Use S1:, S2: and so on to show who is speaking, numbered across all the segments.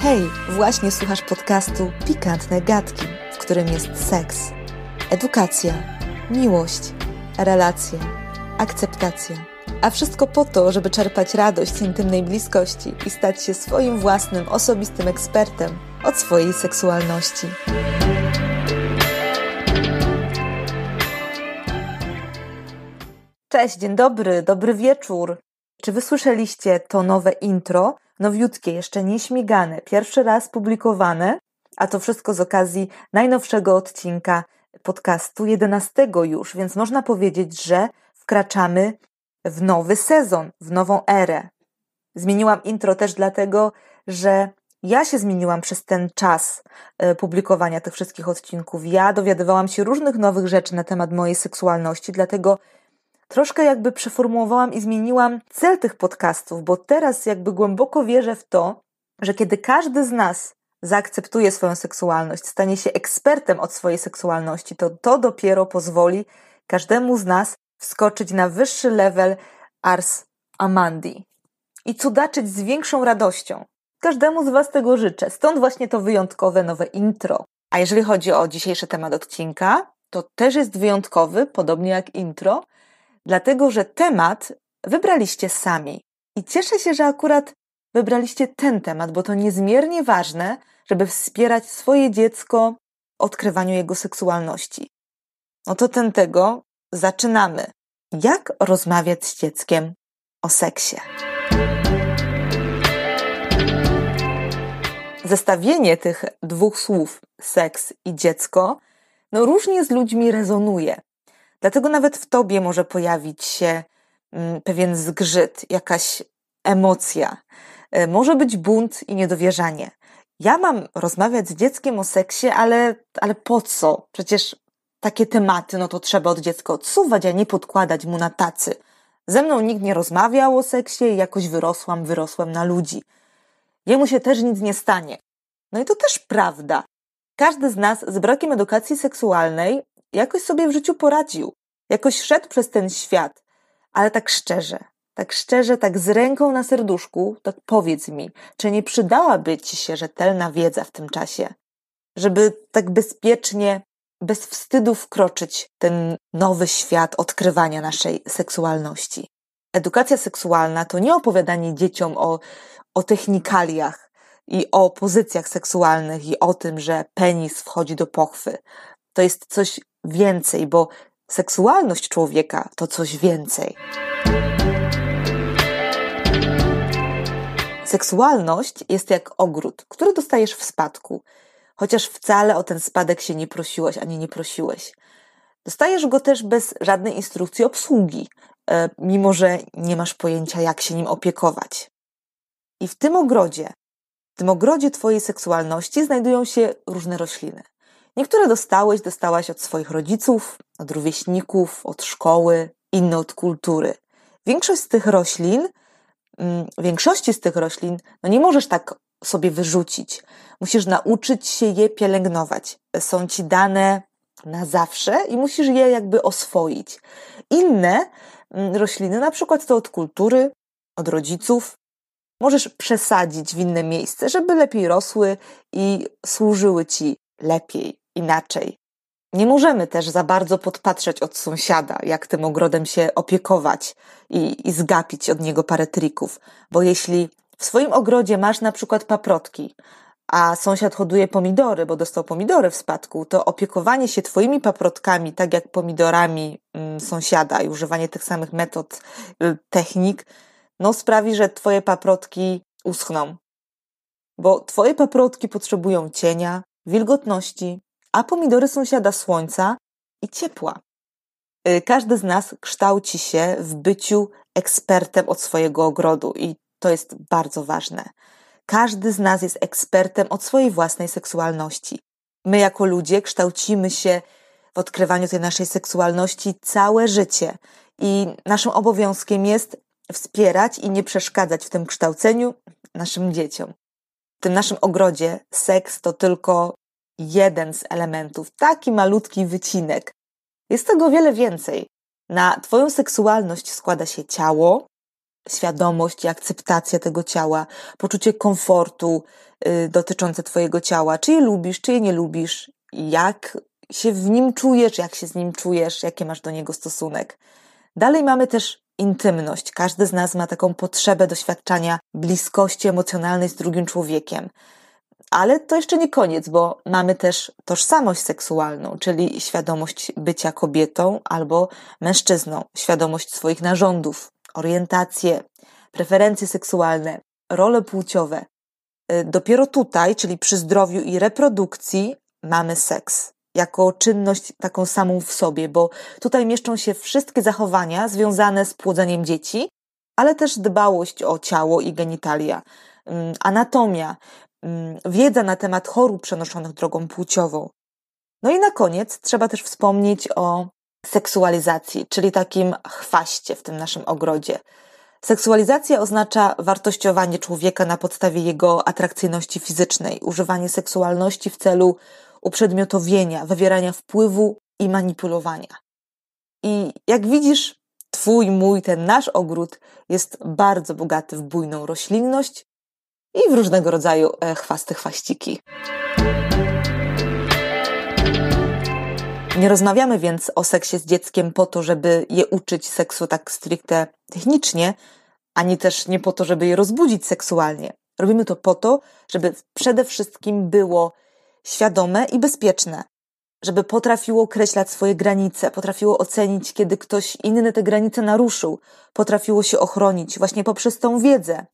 S1: Hej, właśnie słuchasz podcastu Pikantne Gadki, w którym jest seks, edukacja, miłość, relacje, akceptacja. A wszystko po to, żeby czerpać radość z intymnej bliskości i stać się swoim własnym, osobistym ekspertem od swojej seksualności. Cześć, dzień dobry, dobry wieczór. Czy wysłyszeliście to nowe intro? Nowiutkie, jeszcze nieśmigane, pierwszy raz publikowane, a to wszystko z okazji najnowszego odcinka podcastu, 11 już, więc można powiedzieć, że wkraczamy w nowy sezon, w nową erę. Zmieniłam intro też dlatego, że ja się zmieniłam przez ten czas e, publikowania tych wszystkich odcinków. Ja dowiadywałam się różnych nowych rzeczy na temat mojej seksualności, dlatego troszkę jakby przeformułowałam i zmieniłam cel tych podcastów, bo teraz jakby głęboko wierzę w to, że kiedy każdy z nas zaakceptuje swoją seksualność, stanie się ekspertem od swojej seksualności, to to dopiero pozwoli każdemu z nas wskoczyć na wyższy level Ars Amandi i cudaczyć z większą radością. Każdemu z Was tego życzę. Stąd właśnie to wyjątkowe nowe intro. A jeżeli chodzi o dzisiejszy temat odcinka, to też jest wyjątkowy, podobnie jak intro, dlatego że temat wybraliście sami. I cieszę się, że akurat wybraliście ten temat, bo to niezmiernie ważne, żeby wspierać swoje dziecko w odkrywaniu jego seksualności. No to ten tego zaczynamy. Jak rozmawiać z dzieckiem o seksie? Zestawienie tych dwóch słów, seks i dziecko, no różnie z ludźmi rezonuje. Dlatego nawet w tobie może pojawić się mm, pewien zgrzyt, jakaś emocja. E, może być bunt i niedowierzanie. Ja mam rozmawiać z dzieckiem o seksie, ale, ale po co? Przecież takie tematy, no to trzeba od dziecka odsuwać, a nie podkładać mu na tacy. Ze mną nikt nie rozmawiał o seksie i jakoś wyrosłam, wyrosłem na ludzi. Jemu się też nic nie stanie. No i to też prawda. Każdy z nas z brakiem edukacji seksualnej jakoś sobie w życiu poradził. Jakoś szedł przez ten świat. Ale tak szczerze, tak szczerze, tak z ręką na serduszku, tak powiedz mi, czy nie przydałaby ci się rzetelna wiedza w tym czasie? Żeby tak bezpiecznie, bez wstydu wkroczyć ten nowy świat odkrywania naszej seksualności. Edukacja seksualna to nie opowiadanie dzieciom o, o technikaliach i o pozycjach seksualnych i o tym, że penis wchodzi do pochwy. To jest coś więcej, bo seksualność człowieka to coś więcej. Seksualność jest jak ogród, który dostajesz w spadku, chociaż wcale o ten spadek się nie prosiłeś ani nie prosiłeś. Dostajesz go też bez żadnej instrukcji obsługi, e, mimo że nie masz pojęcia, jak się nim opiekować. I w tym ogrodzie, w tym ogrodzie Twojej seksualności znajdują się różne rośliny. Niektóre dostałeś, dostałaś od swoich rodziców, od rówieśników, od szkoły, inne od kultury. Większość z tych roślin, mm, większości z tych roślin, no nie możesz tak sobie wyrzucić. Musisz nauczyć się je pielęgnować. Są ci dane na zawsze i musisz je jakby oswoić. Inne mm, rośliny, na przykład to od kultury, od rodziców, możesz przesadzić w inne miejsce, żeby lepiej rosły i służyły ci lepiej, inaczej. Nie możemy też za bardzo podpatrzeć od sąsiada, jak tym ogrodem się opiekować i, i zgapić od niego parę trików, bo jeśli w swoim ogrodzie masz na przykład paprotki, a sąsiad hoduje pomidory, bo dostał pomidory w spadku, to opiekowanie się twoimi paprotkami, tak jak pomidorami mm, sąsiada i używanie tych samych metod, y, technik, no sprawi, że twoje paprotki uschną. Bo twoje paprotki potrzebują cienia, wilgotności, a pomidory sąsiada słońca i ciepła. Y, każdy z nas kształci się w byciu ekspertem od swojego ogrodu i to jest bardzo ważne. Każdy z nas jest ekspertem od swojej własnej seksualności. My, jako ludzie, kształcimy się w odkrywaniu tej naszej seksualności całe życie i naszym obowiązkiem jest wspierać i nie przeszkadzać w tym kształceniu naszym dzieciom. W tym naszym ogrodzie seks to tylko jeden z elementów, taki malutki wycinek. Jest tego wiele więcej. Na Twoją seksualność składa się ciało, świadomość i akceptacja tego ciała, poczucie komfortu y, dotyczące Twojego ciała, czy je lubisz, czy je nie lubisz, jak się w nim czujesz, jak się z nim czujesz, jaki masz do niego stosunek. Dalej mamy też intymność. Każdy z nas ma taką potrzebę doświadczania bliskości emocjonalnej z drugim człowiekiem. Ale to jeszcze nie koniec, bo mamy też tożsamość seksualną, czyli świadomość bycia kobietą albo mężczyzną, świadomość swoich narządów, orientację, preferencje seksualne, role płciowe. Y, dopiero tutaj, czyli przy zdrowiu i reprodukcji, mamy seks jako czynność taką samą w sobie, bo tutaj mieszczą się wszystkie zachowania związane z płodzeniem dzieci, ale też dbałość o ciało i genitalia, mm, anatomia, wiedza na temat chorób przenoszonych drogą płciową. No i na koniec trzeba też wspomnieć o seksualizacji, czyli takim chwaście w tym naszym ogrodzie. Seksualizacja oznacza wartościowanie człowieka na podstawie jego atrakcyjności fizycznej, używanie seksualności w celu uprzedmiotowienia, wywierania wpływu i manipulowania. I jak widzisz, Twój, mój, ten nasz ogród jest bardzo bogaty w bujną roślinność i w różnego rodzaju e, chwasty chwaściki. Nie rozmawiamy więc o seksie z dzieckiem po to, żeby je uczyć seksu tak stricte technicznie, ani też nie po to, żeby je rozbudzić seksualnie. Robimy to po to, żeby przede wszystkim było świadome i bezpieczne, żeby potrafiło określać swoje granice, potrafiło ocenić, kiedy ktoś inny te granice naruszył, potrafiło się ochronić właśnie poprzez tą wiedzę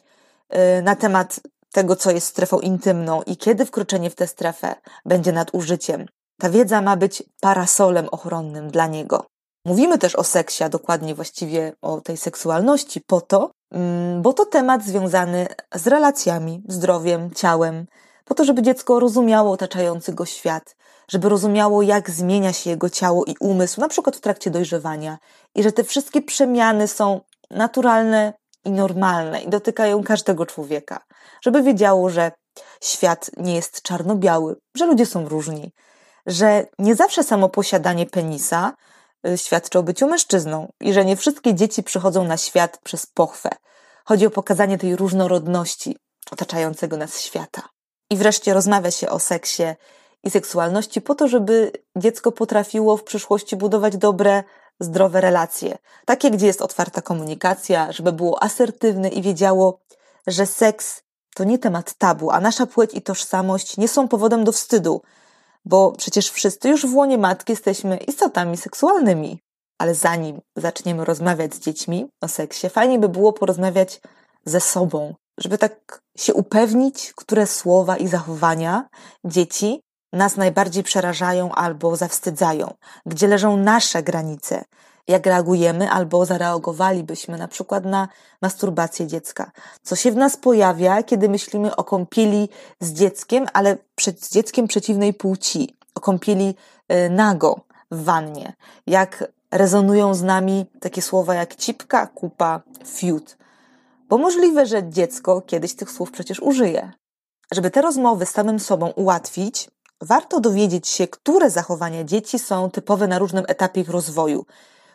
S1: na temat tego, co jest strefą intymną i kiedy wkroczenie w tę strefę będzie nadużyciem. Ta wiedza ma być parasolem ochronnym dla niego. Mówimy też o seksie, a dokładnie właściwie o tej seksualności, po to, mm, bo to temat związany z relacjami, zdrowiem, ciałem, po to, żeby dziecko rozumiało otaczający go świat, żeby rozumiało, jak zmienia się jego ciało i umysł, na przykład w trakcie dojrzewania, i że te wszystkie przemiany są naturalne i normalne i dotykają każdego człowieka, żeby wiedziało, że świat nie jest czarno-biały, że ludzie są różni, że nie zawsze samo posiadanie penisa y, świadczy o byciu mężczyzną i że nie wszystkie dzieci przychodzą na świat przez pochwę. Chodzi o pokazanie tej różnorodności otaczającego nas świata. I wreszcie rozmawia się o seksie i seksualności po to, żeby dziecko potrafiło w przyszłości budować dobre, zdrowe relacje. Takie, gdzie jest otwarta komunikacja, żeby było asertywne i wiedziało, że seks to nie temat tabu, a nasza płeć i tożsamość nie są powodem do wstydu, bo przecież wszyscy już w łonie matki jesteśmy istotami seksualnymi. Ale zanim zaczniemy rozmawiać z dziećmi o seksie, fajnie by było porozmawiać ze sobą, żeby tak się upewnić, które słowa i zachowania dzieci nas najbardziej przerażają albo zawstydzają, gdzie leżą nasze granice, jak reagujemy albo zareagowalibyśmy na przykład na masturbację dziecka. Co się w nas pojawia, kiedy myślimy o kąpieli z dzieckiem, ale z dzieckiem przeciwnej płci, o kąpieli y, nago w wannie, jak rezonują z nami takie słowa jak cipka, kupa, fiut. Bo możliwe, że dziecko kiedyś tych słów przecież użyje. Żeby te rozmowy z samym sobą ułatwić, warto dowiedzieć się, które zachowania dzieci są typowe na różnym etapie ich rozwoju.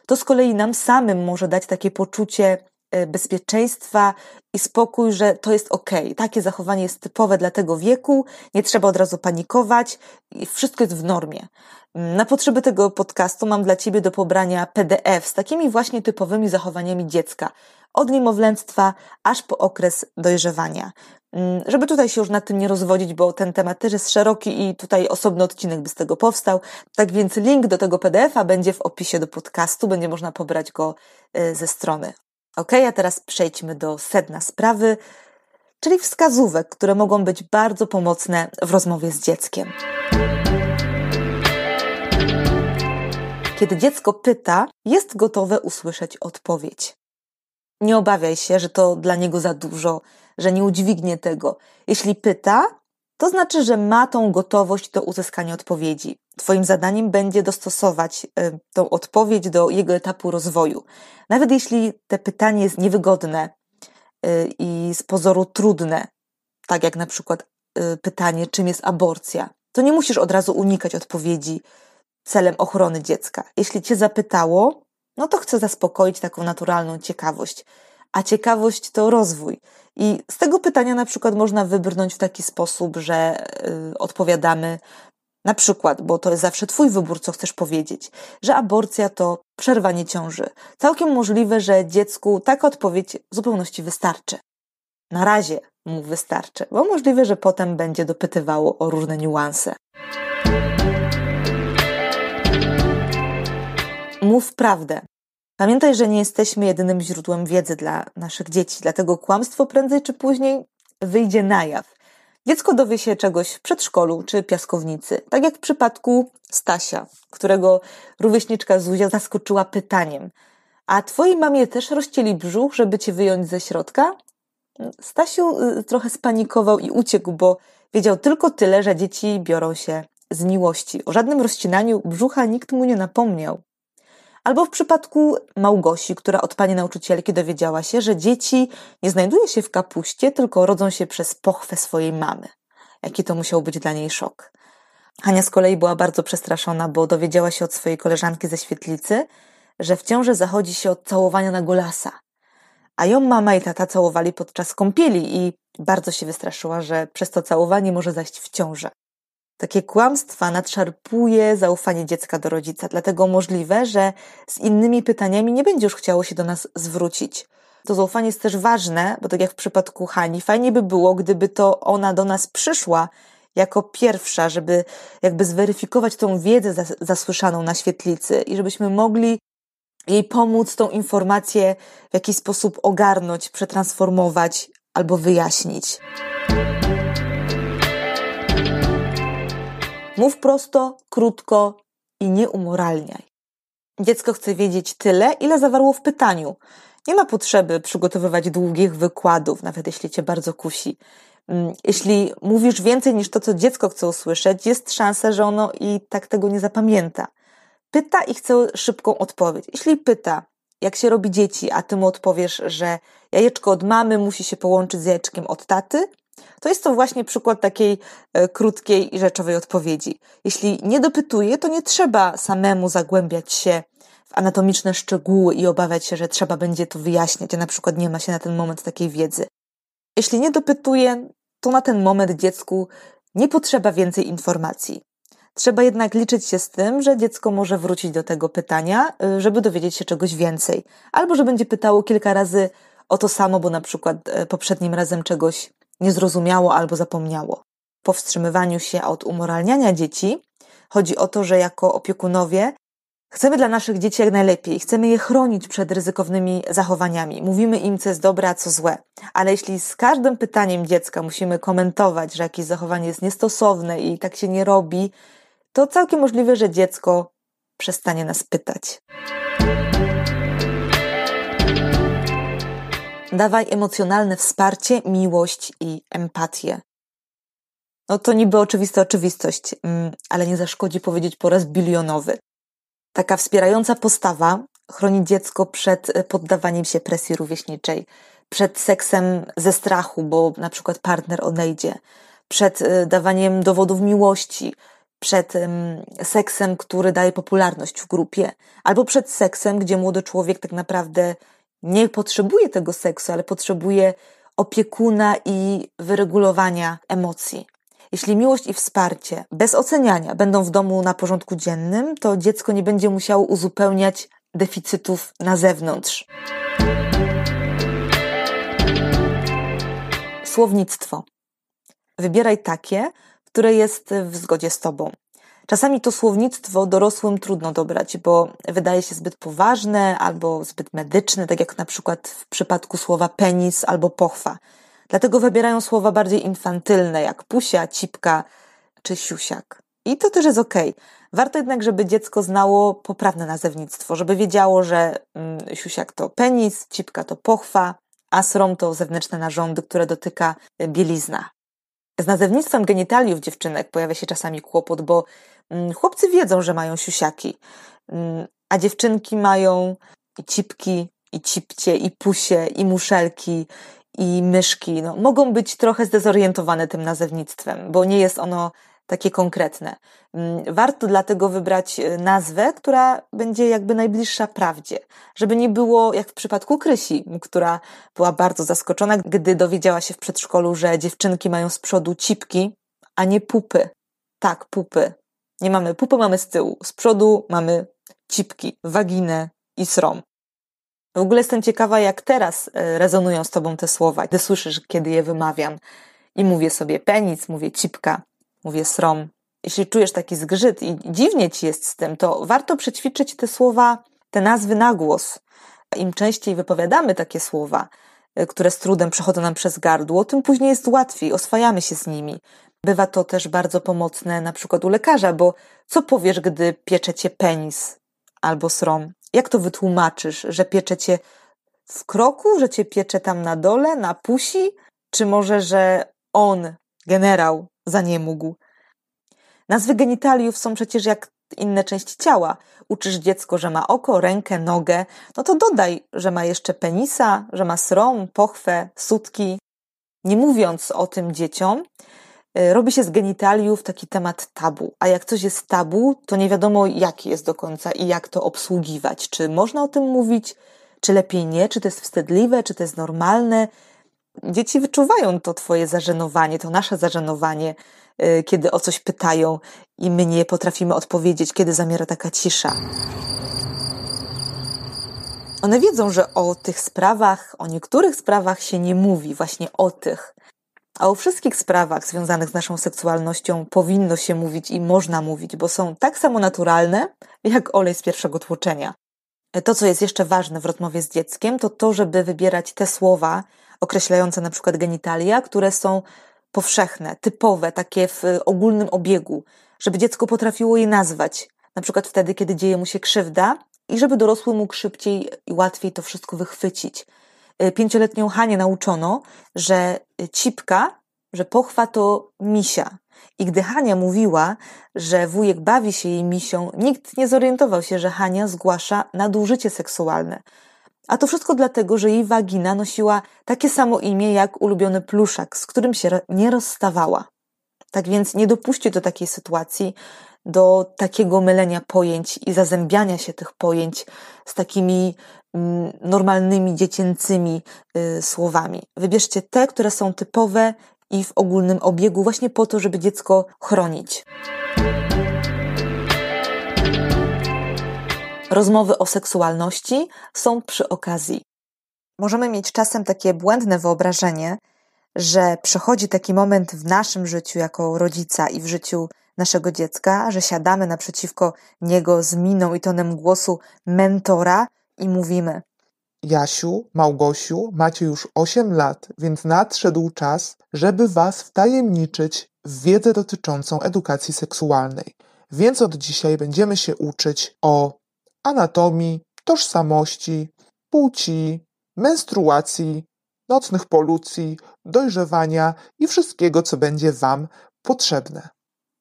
S1: To z kolei nam samym może dać takie poczucie e, bezpieczeństwa i spokój, że to jest ok. Takie zachowanie jest typowe dla tego wieku, nie trzeba od razu panikować i wszystko jest w normie. Na potrzeby tego podcastu mam dla Ciebie do pobrania PDF z takimi właśnie typowymi zachowaniami dziecka od niemowlęctwa aż po okres dojrzewania. Mm, żeby tutaj się już nad tym nie rozwodzić, bo ten temat też jest szeroki i tutaj osobny odcinek by z tego powstał. Tak więc link do tego PDF-a będzie w opisie do podcastu, będzie można pobrać go y, ze strony. Ok, a teraz przejdźmy do sedna sprawy, czyli wskazówek, które mogą być bardzo pomocne w rozmowie z dzieckiem. Kiedy dziecko pyta, jest gotowe usłyszeć odpowiedź. Nie obawiaj się, że to dla niego za dużo, że nie udźwignie tego. Jeśli pyta, to znaczy, że ma tą gotowość do uzyskania odpowiedzi. Twoim zadaniem będzie dostosować y, tą odpowiedź do jego etapu rozwoju. Nawet jeśli te pytanie jest niewygodne y, i z pozoru trudne, tak jak na przykład y, pytanie, czym jest aborcja, to nie musisz od razu unikać odpowiedzi celem ochrony dziecka. Jeśli cię zapytało, no to chcę zaspokoić taką naturalną ciekawość. a ciekawość to rozwój. I z tego pytania na przykład można wybrnąć w taki sposób, że y, odpowiadamy na przykład, bo to jest zawsze Twój wybór, co chcesz powiedzieć, że aborcja to przerwanie ciąży. Całkiem możliwe, że dziecku taka odpowiedź w zupełności wystarczy. Na razie mu wystarczy, bo możliwe, że potem będzie dopytywało o różne niuanse. Mów prawdę. Pamiętaj, że nie jesteśmy jedynym źródłem wiedzy dla naszych dzieci, dlatego kłamstwo prędzej czy później wyjdzie na jaw. Dziecko dowie się czegoś w przedszkolu czy piaskownicy, tak jak w przypadku Stasia, którego rówieśniczka Zuzia zaskoczyła pytaniem: A twojej mamie też rozcięli brzuch, żeby cię wyjąć ze środka? Stasiu y, trochę spanikował i uciekł, bo wiedział tylko tyle, że dzieci biorą się z miłości. O żadnym rozcinaniu brzucha nikt mu nie napomniał. Albo w przypadku Małgosi, która od pani nauczycielki dowiedziała się, że dzieci nie znajduje się w kapuście, tylko rodzą się przez pochwę swojej mamy. Jaki to musiał być dla niej szok. Hania z kolei była bardzo przestraszona, bo dowiedziała się od swojej koleżanki ze świetlicy, że w ciąży zachodzi się od całowania na golasa. A ją mama i tata całowali podczas kąpieli i bardzo się wystraszyła, że przez to całowanie może zaść w ciążę. Takie kłamstwa nadszarpuje zaufanie dziecka do rodzica, dlatego możliwe, że z innymi pytaniami nie będzie już chciało się do nas zwrócić. To zaufanie jest też ważne, bo tak jak w przypadku Hani, fajnie by było, gdyby to ona do nas przyszła jako pierwsza, żeby jakby zweryfikować tą wiedzę zasłyszaną na świetlicy i żebyśmy mogli jej pomóc tą informację w jakiś sposób ogarnąć, przetransformować albo wyjaśnić. Mów prosto, krótko i nie umoralniaj. Dziecko chce wiedzieć tyle, ile zawarło w pytaniu. Nie ma potrzeby przygotowywać długich wykładów, nawet jeśli cię bardzo kusi. Mm, jeśli mówisz więcej niż to, co dziecko chce usłyszeć, jest szansa, że ono i tak tego nie zapamięta. Pyta i chce szybką odpowiedź. Jeśli pyta, jak się robi dzieci, a ty mu odpowiesz, że jajeczko od mamy musi się połączyć z jajeczkiem od taty, to jest to właśnie przykład takiej e, krótkiej i rzeczowej odpowiedzi. Jeśli nie dopytuje, to nie trzeba samemu zagłębiać się w anatomiczne szczegóły i obawiać się, że trzeba będzie to wyjaśniać, a na przykład nie ma się na ten moment takiej wiedzy. Jeśli nie dopytuje, to na ten moment dziecku nie potrzeba więcej informacji. Trzeba jednak liczyć się z tym, że dziecko może wrócić do tego pytania, e, żeby dowiedzieć się czegoś więcej, albo że będzie pytało kilka razy o to samo, bo na przykład e, poprzednim razem czegoś nie zrozumiało albo zapomniało. W powstrzymywaniu się od umoralniania dzieci chodzi o to, że jako opiekunowie chcemy dla naszych dzieci jak najlepiej, chcemy je chronić przed ryzykownymi zachowaniami. Mówimy im, co jest dobre, a co złe. Ale jeśli z każdym pytaniem dziecka musimy komentować, że jakieś zachowanie jest niestosowne i tak się nie robi, to całkiem możliwe, że dziecko przestanie nas pytać. Dawaj emocjonalne wsparcie, miłość i empatię. No to niby oczywista oczywistość, mm, ale nie zaszkodzi powiedzieć po raz bilionowy. Taka wspierająca postawa chroni dziecko przed e, poddawaniem się presji rówieśniczej, przed seksem ze strachu, bo na przykład partner odejdzie, przed e, dawaniem dowodów miłości, przed seksem, który daje popularność w grupie, albo przed seksem, gdzie młody człowiek tak naprawdę nie potrzebuje tego seksu, ale potrzebuje opiekuna i wyregulowania emocji. Jeśli miłość i wsparcie bez oceniania będą w domu na porządku dziennym, to dziecko nie będzie musiało uzupełniać deficytów na zewnątrz. Słownictwo. Wybieraj takie, które jest w zgodzie z tobą. Czasami to słownictwo dorosłym trudno dobrać, bo wydaje się zbyt poważne albo zbyt medyczne, tak jak na przykład w przypadku słowa penis albo pochwa. Dlatego wybierają słowa bardziej infantylne, jak pusia, cipka czy siusiak. I to też jest. Okay. Warto jednak, żeby dziecko znało poprawne nazewnictwo, żeby wiedziało, że mm, siusiak to penis, cipka to pochwa, a srom to zewnętrzne narządy, które dotyka bielizna. Z nazewnictwem genitaliów dziewczynek pojawia się czasami kłopot, bo chłopcy wiedzą, że mają siusiaki, mm, a dziewczynki mają i cipki, i cipcie, i pusie, i muszelki, i myszki. No, mogą być trochę zdezorientowane tym nazewnictwem, bo nie jest ono takie konkretne. Mm, warto dlatego wybrać e, nazwę, która będzie jakby najbliższa prawdzie, żeby nie było jak w przypadku Krysi, która była bardzo zaskoczona, gdy dowiedziała się w przedszkolu, że dziewczynki mają z przodu cipki, a nie pupy. Tak, pupy. Nie mamy pupy, mamy z tyłu. Z przodu mamy cipki, waginę i srom. W ogóle jestem ciekawa, jak teraz e, rezonują z tobą te słowa, gdy słyszysz, kiedy je wymawiam. I mówię sobie penis, mówię cipka, mówię srom. Jeśli czujesz taki zgrzyt i dziwnie ci jest z tym, to warto przećwiczyć te słowa, te nazwy na głos. Im częściej wypowiadamy takie słowa, e, które z trudem przechodzą nam przez gardło, tym później jest łatwiej, oswajamy się z nimi. Bywa to też bardzo pomocne na przykład u lekarza, bo co powiesz, gdy piecze cię penis albo srom? Jak to wytłumaczysz, że piecze cię w kroku, że cię piecze tam na dole, na pusi? Czy może, że on, generał, za nie mógł? Nazwy genitaliów są przecież jak inne części ciała. Uczysz dziecko, że ma oko, rękę, nogę, no to dodaj, że ma jeszcze penisa, że ma srom, pochwę, sutki. Nie mówiąc o tym dzieciom, robi się z genitaliów taki temat tabu. A jak coś jest tabu, to nie wiadomo, jaki jest do końca i jak to obsługiwać. Czy można o tym mówić, czy lepiej nie, czy to jest wstydliwe, czy to jest normalne. Dzieci wyczuwają to Twoje zażenowanie, to nasze zażenowanie, y, kiedy o coś pytają i my nie potrafimy odpowiedzieć, kiedy zamiera taka cisza. One wiedzą, że o tych sprawach, o niektórych sprawach się nie mówi, właśnie o tych. A o wszystkich sprawach związanych z naszą seksualnością powinno się mówić i można mówić, bo są tak samo naturalne, jak olej z pierwszego tłoczenia. To, co jest jeszcze ważne w rozmowie z dzieckiem, to to, żeby wybierać te słowa określające na przykład genitalia, które są powszechne, typowe, takie w ogólnym obiegu, żeby dziecko potrafiło je nazwać, na przykład wtedy, kiedy dzieje mu się krzywda, i żeby dorosły mógł szybciej i łatwiej to wszystko wychwycić. Y, pięcioletnią Hanię nauczono, że cipka, że pochwa to misia. I gdy Hania mówiła, że wujek bawi się jej misią, nikt nie zorientował się, że Hania zgłasza nadużycie seksualne. A to wszystko dlatego, że jej wagina nosiła takie samo imię jak ulubiony pluszak, z którym się nie rozstawała. Tak więc nie dopuśćcie do takiej sytuacji, do takiego mylenia pojęć i zazębiania się tych pojęć z takimi normalnymi, dziecięcymi y, słowami. Wybierzcie te, które są typowe i w ogólnym obiegu, właśnie po to, żeby dziecko chronić. Rozmowy o seksualności są przy okazji. Możemy mieć czasem takie błędne wyobrażenie, że przychodzi taki moment w naszym życiu jako rodzica i w życiu naszego dziecka, że siadamy naprzeciwko niego z miną i tonem głosu mentora i mówimy:
S2: Jasiu, Małgosiu, macie już 8 lat, więc nadszedł czas, żeby was wtajemniczyć w wiedzę dotyczącą edukacji seksualnej. Więc od dzisiaj będziemy się uczyć o anatomii, tożsamości, płci, menstruacji, nocnych polucji, dojrzewania i wszystkiego, co będzie Wam potrzebne.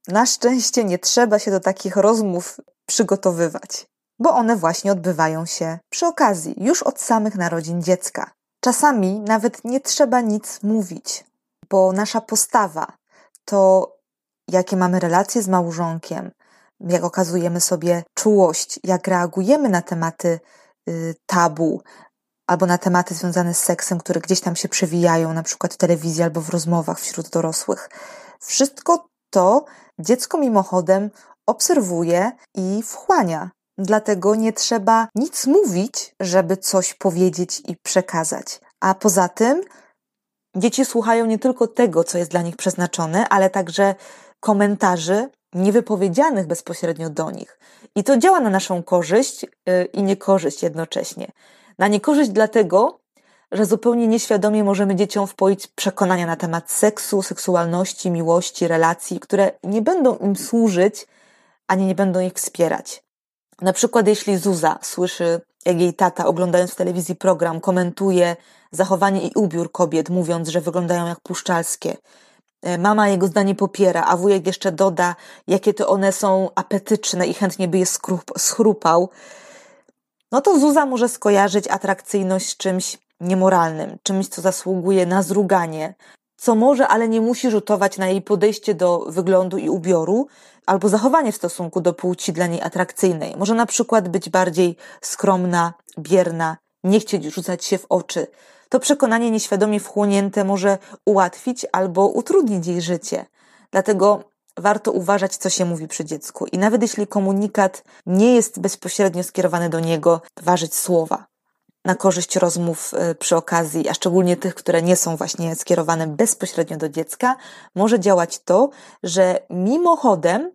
S1: Na szczęście nie trzeba się do takich rozmów przygotowywać, bo one właśnie odbywają się przy okazji, już od samych narodzin dziecka. Czasami nawet nie trzeba nic mówić, bo nasza postawa, to jakie mamy relacje z małżonkiem, jak okazujemy sobie czułość, jak reagujemy na tematy y, tabu, albo na tematy związane z seksem, które gdzieś tam się przewijają, na przykład w telewizji albo w rozmowach wśród dorosłych. Wszystko to dziecko mimochodem obserwuje i wchłania. Dlatego nie trzeba nic mówić, żeby coś powiedzieć i przekazać. A poza tym dzieci słuchają nie tylko tego, co jest dla nich przeznaczone, ale także komentarzy niewypowiedzianych bezpośrednio do nich. I to działa na naszą korzyść y, i niekorzyść jednocześnie. Na niekorzyść dlatego, że zupełnie nieświadomie możemy dzieciom wpoić przekonania na temat seksu, seksualności, miłości, relacji, które nie będą im służyć, ani nie będą ich wspierać. Na przykład, jeśli Zuza słyszy, jak jej tata, oglądając w telewizji program, komentuje zachowanie i ubiór kobiet, mówiąc, że wyglądają jak puszczalskie. E, mama jego zdanie popiera, a wujek jeszcze doda, jakie to one są apetyczne i chętnie by je schrupał no to Zuza może skojarzyć atrakcyjność z czymś niemoralnym, czymś, co zasługuje na zruganie, co może, ale nie musi rzutować na jej podejście do wyglądu i ubioru, albo zachowanie w stosunku do płci dla niej atrakcyjnej. Może na przykład być bardziej skromna, bierna, nie chcieć rzucać się w oczy. To przekonanie nieświadomie wchłonięte może ułatwić albo utrudnić jej życie. Dlatego warto uważać, co się mówi przy dziecku. I nawet jeśli komunikat nie jest bezpośrednio skierowany do niego, ważyć słowa na korzyść rozmów y, przy okazji, a szczególnie tych, które nie są właśnie skierowane bezpośrednio do dziecka, może działać to, że mimochodem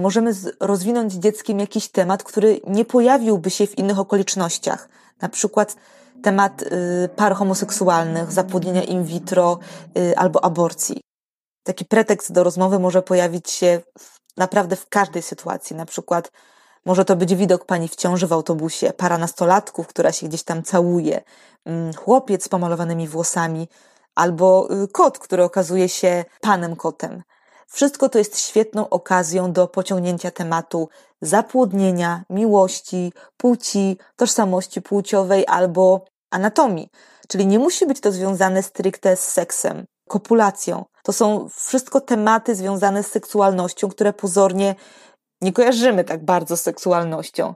S1: możemy rozwinąć dzieckiem jakiś temat, który nie pojawiłby się w innych okolicznościach. Na przykład temat yy, par homoseksualnych, zapłodnienia in vitro yy, albo aborcji. Taki pretekst do rozmowy może pojawić się naprawdę w każdej sytuacji. Na przykład może to być widok pani w ciąży w autobusie, para nastolatków, która się gdzieś tam całuje, mm, chłopiec z pomalowanymi włosami, albo y, kot, który okazuje się panem kotem. Wszystko to jest świetną okazją do pociągnięcia tematu zapłodnienia, miłości, płci, tożsamości płciowej albo anatomii. Czyli nie musi być to związane stricte z seksem, kopulacją. To są wszystko tematy związane z seksualnością, które pozornie nie kojarzymy tak bardzo z seksualnością,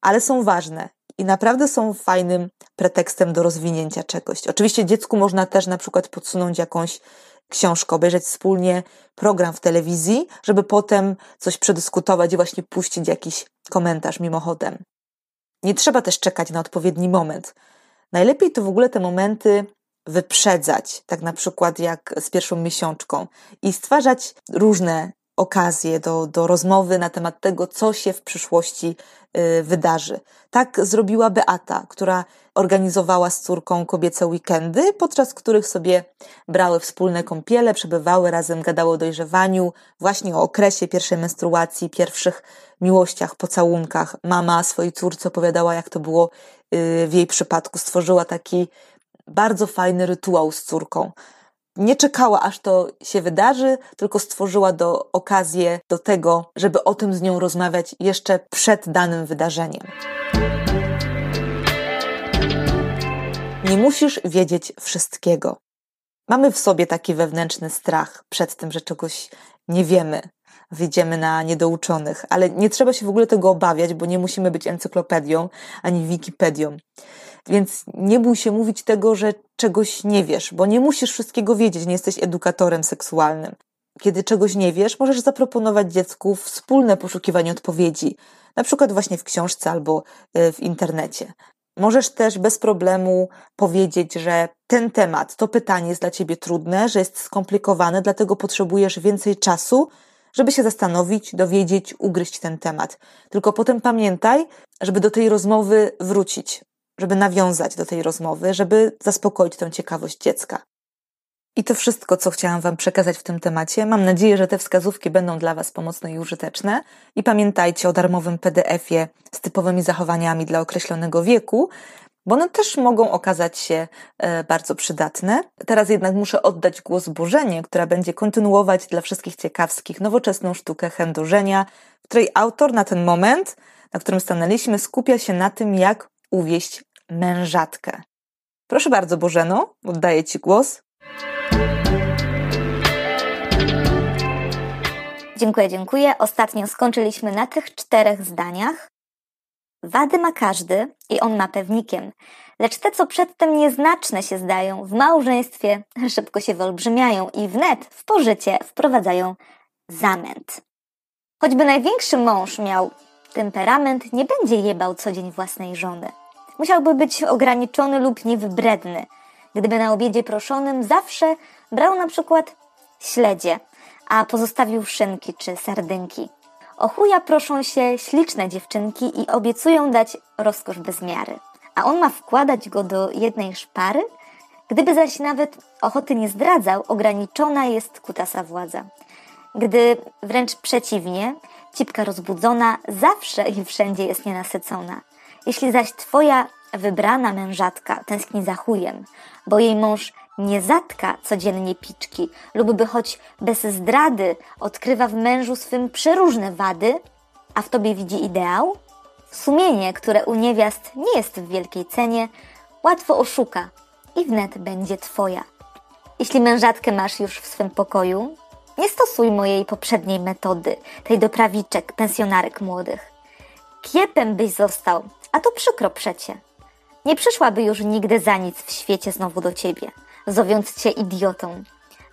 S1: ale są ważne i naprawdę są fajnym pretekstem do rozwinięcia czegoś. Oczywiście dziecku można też na przykład podsunąć jakąś książkę, obejrzeć wspólnie program w telewizji, żeby potem coś przedyskutować i właśnie puścić jakiś komentarz mimochodem. Nie trzeba też czekać na odpowiedni moment. Najlepiej to w ogóle te momenty wyprzedzać, tak na przykład jak z pierwszą miesiączką i stwarzać różne okazję do, do rozmowy na temat tego, co się w przyszłości y, wydarzy. Tak zrobiła Beata, która organizowała z córką kobiece weekendy, podczas których sobie brały wspólne kąpiele, przebywały razem, gadały o dojrzewaniu, właśnie o okresie pierwszej menstruacji, pierwszych miłościach, pocałunkach. Mama swojej córce opowiadała, jak to było y, w jej przypadku. Stworzyła taki bardzo fajny rytuał z córką nie czekała, aż to się wydarzy, tylko stworzyła do, okazję do tego, żeby o tym z nią rozmawiać jeszcze przed danym wydarzeniem. Nie musisz wiedzieć wszystkiego. Mamy w sobie taki wewnętrzny strach przed tym, że czegoś nie wiemy, wyjdziemy na niedouczonych, ale nie trzeba się w ogóle tego obawiać, bo nie musimy być encyklopedią ani wikipedią. Więc nie bój się mówić tego, że czegoś nie wiesz, bo nie musisz wszystkiego wiedzieć, nie jesteś edukatorem seksualnym. Kiedy czegoś nie wiesz, możesz zaproponować dziecku wspólne poszukiwanie odpowiedzi, na przykład właśnie w książce albo e, w internecie. Możesz też bez problemu powiedzieć, że ten temat, to pytanie jest dla ciebie trudne, że jest skomplikowane, dlatego potrzebujesz więcej czasu, żeby się zastanowić, dowiedzieć, ugryźć ten temat. Tylko potem pamiętaj, żeby do tej rozmowy wrócić, żeby nawiązać do tej rozmowy, żeby zaspokoić tę ciekawość dziecka. I to wszystko, co chciałam Wam przekazać w tym temacie. Mam nadzieję, że te wskazówki będą dla Was pomocne i użyteczne. I pamiętajcie o darmowym PDF-ie z typowymi zachowaniami dla określonego wieku, bo one też mogą okazać się e, bardzo przydatne. Teraz jednak muszę oddać głos Bożenie, która będzie kontynuować dla wszystkich ciekawskich nowoczesną sztukę chędożenia, której autor na ten moment, na którym stanęliśmy, skupia się na tym, jak uwieść mężatkę. Proszę bardzo, Bożeno, oddaję Ci głos.
S3: Dziękuję, dziękuję. Ostatnio skończyliśmy na tych czterech zdaniach. Wady ma każdy i on ma pewnikiem, lecz te, co przedtem nieznaczne się zdają, w małżeństwie szybko się wyolbrzymiają i wnet w pożycie wprowadzają zamęt. Choćby największy mąż miał temperament, nie będzie jebał co dzień własnej żony. Musiałby być ograniczony lub niewybredny. Gdyby na obiedzie proszonym zawsze brał na przykład śledzie, a pozostawił szynki czy sardynki. O chuja proszą się śliczne dziewczynki i obiecują dać rozkosz bez miary. A on ma wkładać go do jednej szpary? Gdyby zaś nawet ochoty nie zdradzał, ograniczona jest kutasa władza. Gdy wręcz przeciwnie, cipka rozbudzona zawsze i wszędzie jest nienasycona. Jeśli zaś twoja wybrana mężatka tęskni za chujem, bo jej mąż nie zatka codziennie piczki lub by choć bez zdrady odkrywa w mężu swym przeróżne wady, a w tobie widzi ideał? Sumienie, które u niewiast nie jest w wielkiej cenie, łatwo oszuka i wnet będzie twoja.
S1: Jeśli mężatkę masz już w swym pokoju, nie stosuj mojej poprzedniej metody, tej do prawiczek, pensjonarek młodych. Kiepem byś został, a to przykro przecie. Nie przyszłaby już nigdy za nic w świecie znowu do ciebie, zowiąc cię idiotą.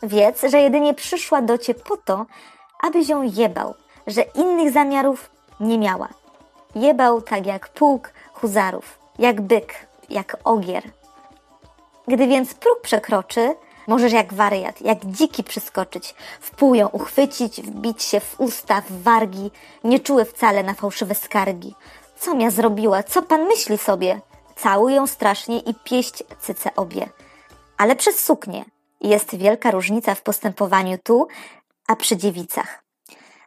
S1: Wiedz, że jedynie przyszła do ciebie po to, abyś ją jebał, że innych zamiarów nie miała. Jebał tak jak pułk huzarów, jak byk, jak ogier. Gdy więc próg przekroczy, możesz jak wariat, jak dziki przyskoczyć, w pół ją uchwycić, wbić się w usta, w wargi, nie czuły wcale na fałszywe skargi. Co mia zrobiła? Co pan myśli sobie? Całuj ją strasznie i pieść cyce obie. Ale przez suknię. Jest wielka różnica w postępowaniu tu, a przy dziewicach.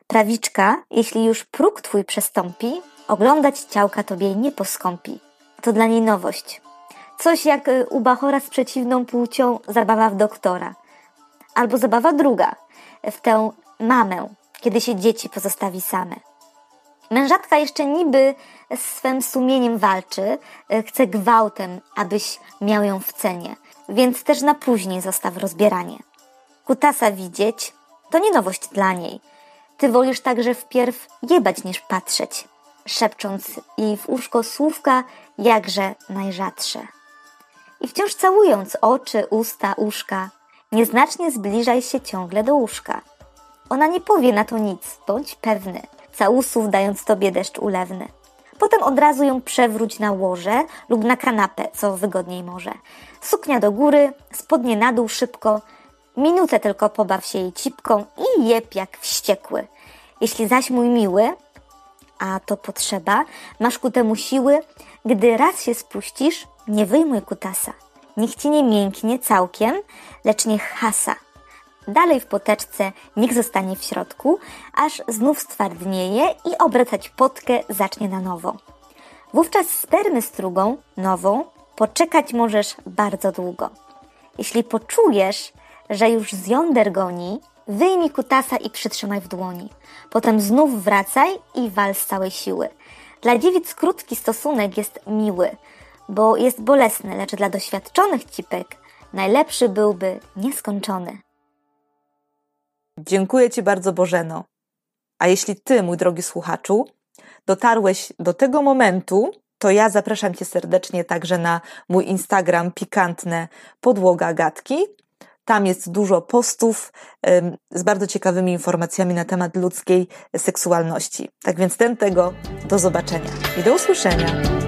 S1: Prawiczka, jeśli już próg twój przestąpi, oglądać ciałka tobie nie poskąpi. To dla niej nowość. Coś jak y, u Bachora z przeciwną płcią zabawa w doktora. Albo zabawa druga, w tę mamę, kiedy się dzieci pozostawi same. Mężatka jeszcze niby z swym sumieniem walczy, y, chce gwałtem, abyś miał ją w cenie, więc też na później zostaw rozbieranie. Kutasa widzieć to nie nowość dla niej. Ty wolisz także wpierw jebać niż patrzeć, szepcząc i w uszko słówka jakże najrzadsze. I wciąż całując oczy, usta, uszka, nieznacznie zbliżaj się ciągle do łóżka. Ona nie powie na to nic, bądź pewny, całusów dając tobie deszcz ulewny. Potem od razu ją przewróć na łoże lub na kanapę, co wygodniej może. Suknia do góry, spodnie na dół szybko, minutę tylko pobaw się jej cipką i jeb jak wściekły. Jeśli zaś mój miły, a to potrzeba, masz ku temu siły, gdy raz się spuścisz, nie wyjmuj kutasa. Niech ci nie mięknie całkiem, lecz niech hasa. Dalej w poteczce niech zostanie w środku, aż znów stwardnieje i obracać potkę zacznie na nowo. Wówczas spermy strugą, nową, poczekać możesz bardzo długo. Jeśli poczujesz, że już z jąder goni, wyjmij kutasa i przytrzymaj w dłoni. Potem znów wracaj i wal z całej siły. Dla dziewic krótki stosunek jest miły, bo jest bolesny, lecz dla doświadczonych cipek najlepszy byłby nieskończony.
S4: Dziękuję Ci bardzo, Bożeno. A jeśli Ty, mój drogi słuchaczu, dotarłeś do tego momentu, to ja zapraszam Cię serdecznie także na mój Instagram pikantne podłoga gadki. Tam jest dużo postów z bardzo ciekawymi informacjami na temat ludzkiej seksualności. Tak więc ten tego, do zobaczenia i do usłyszenia.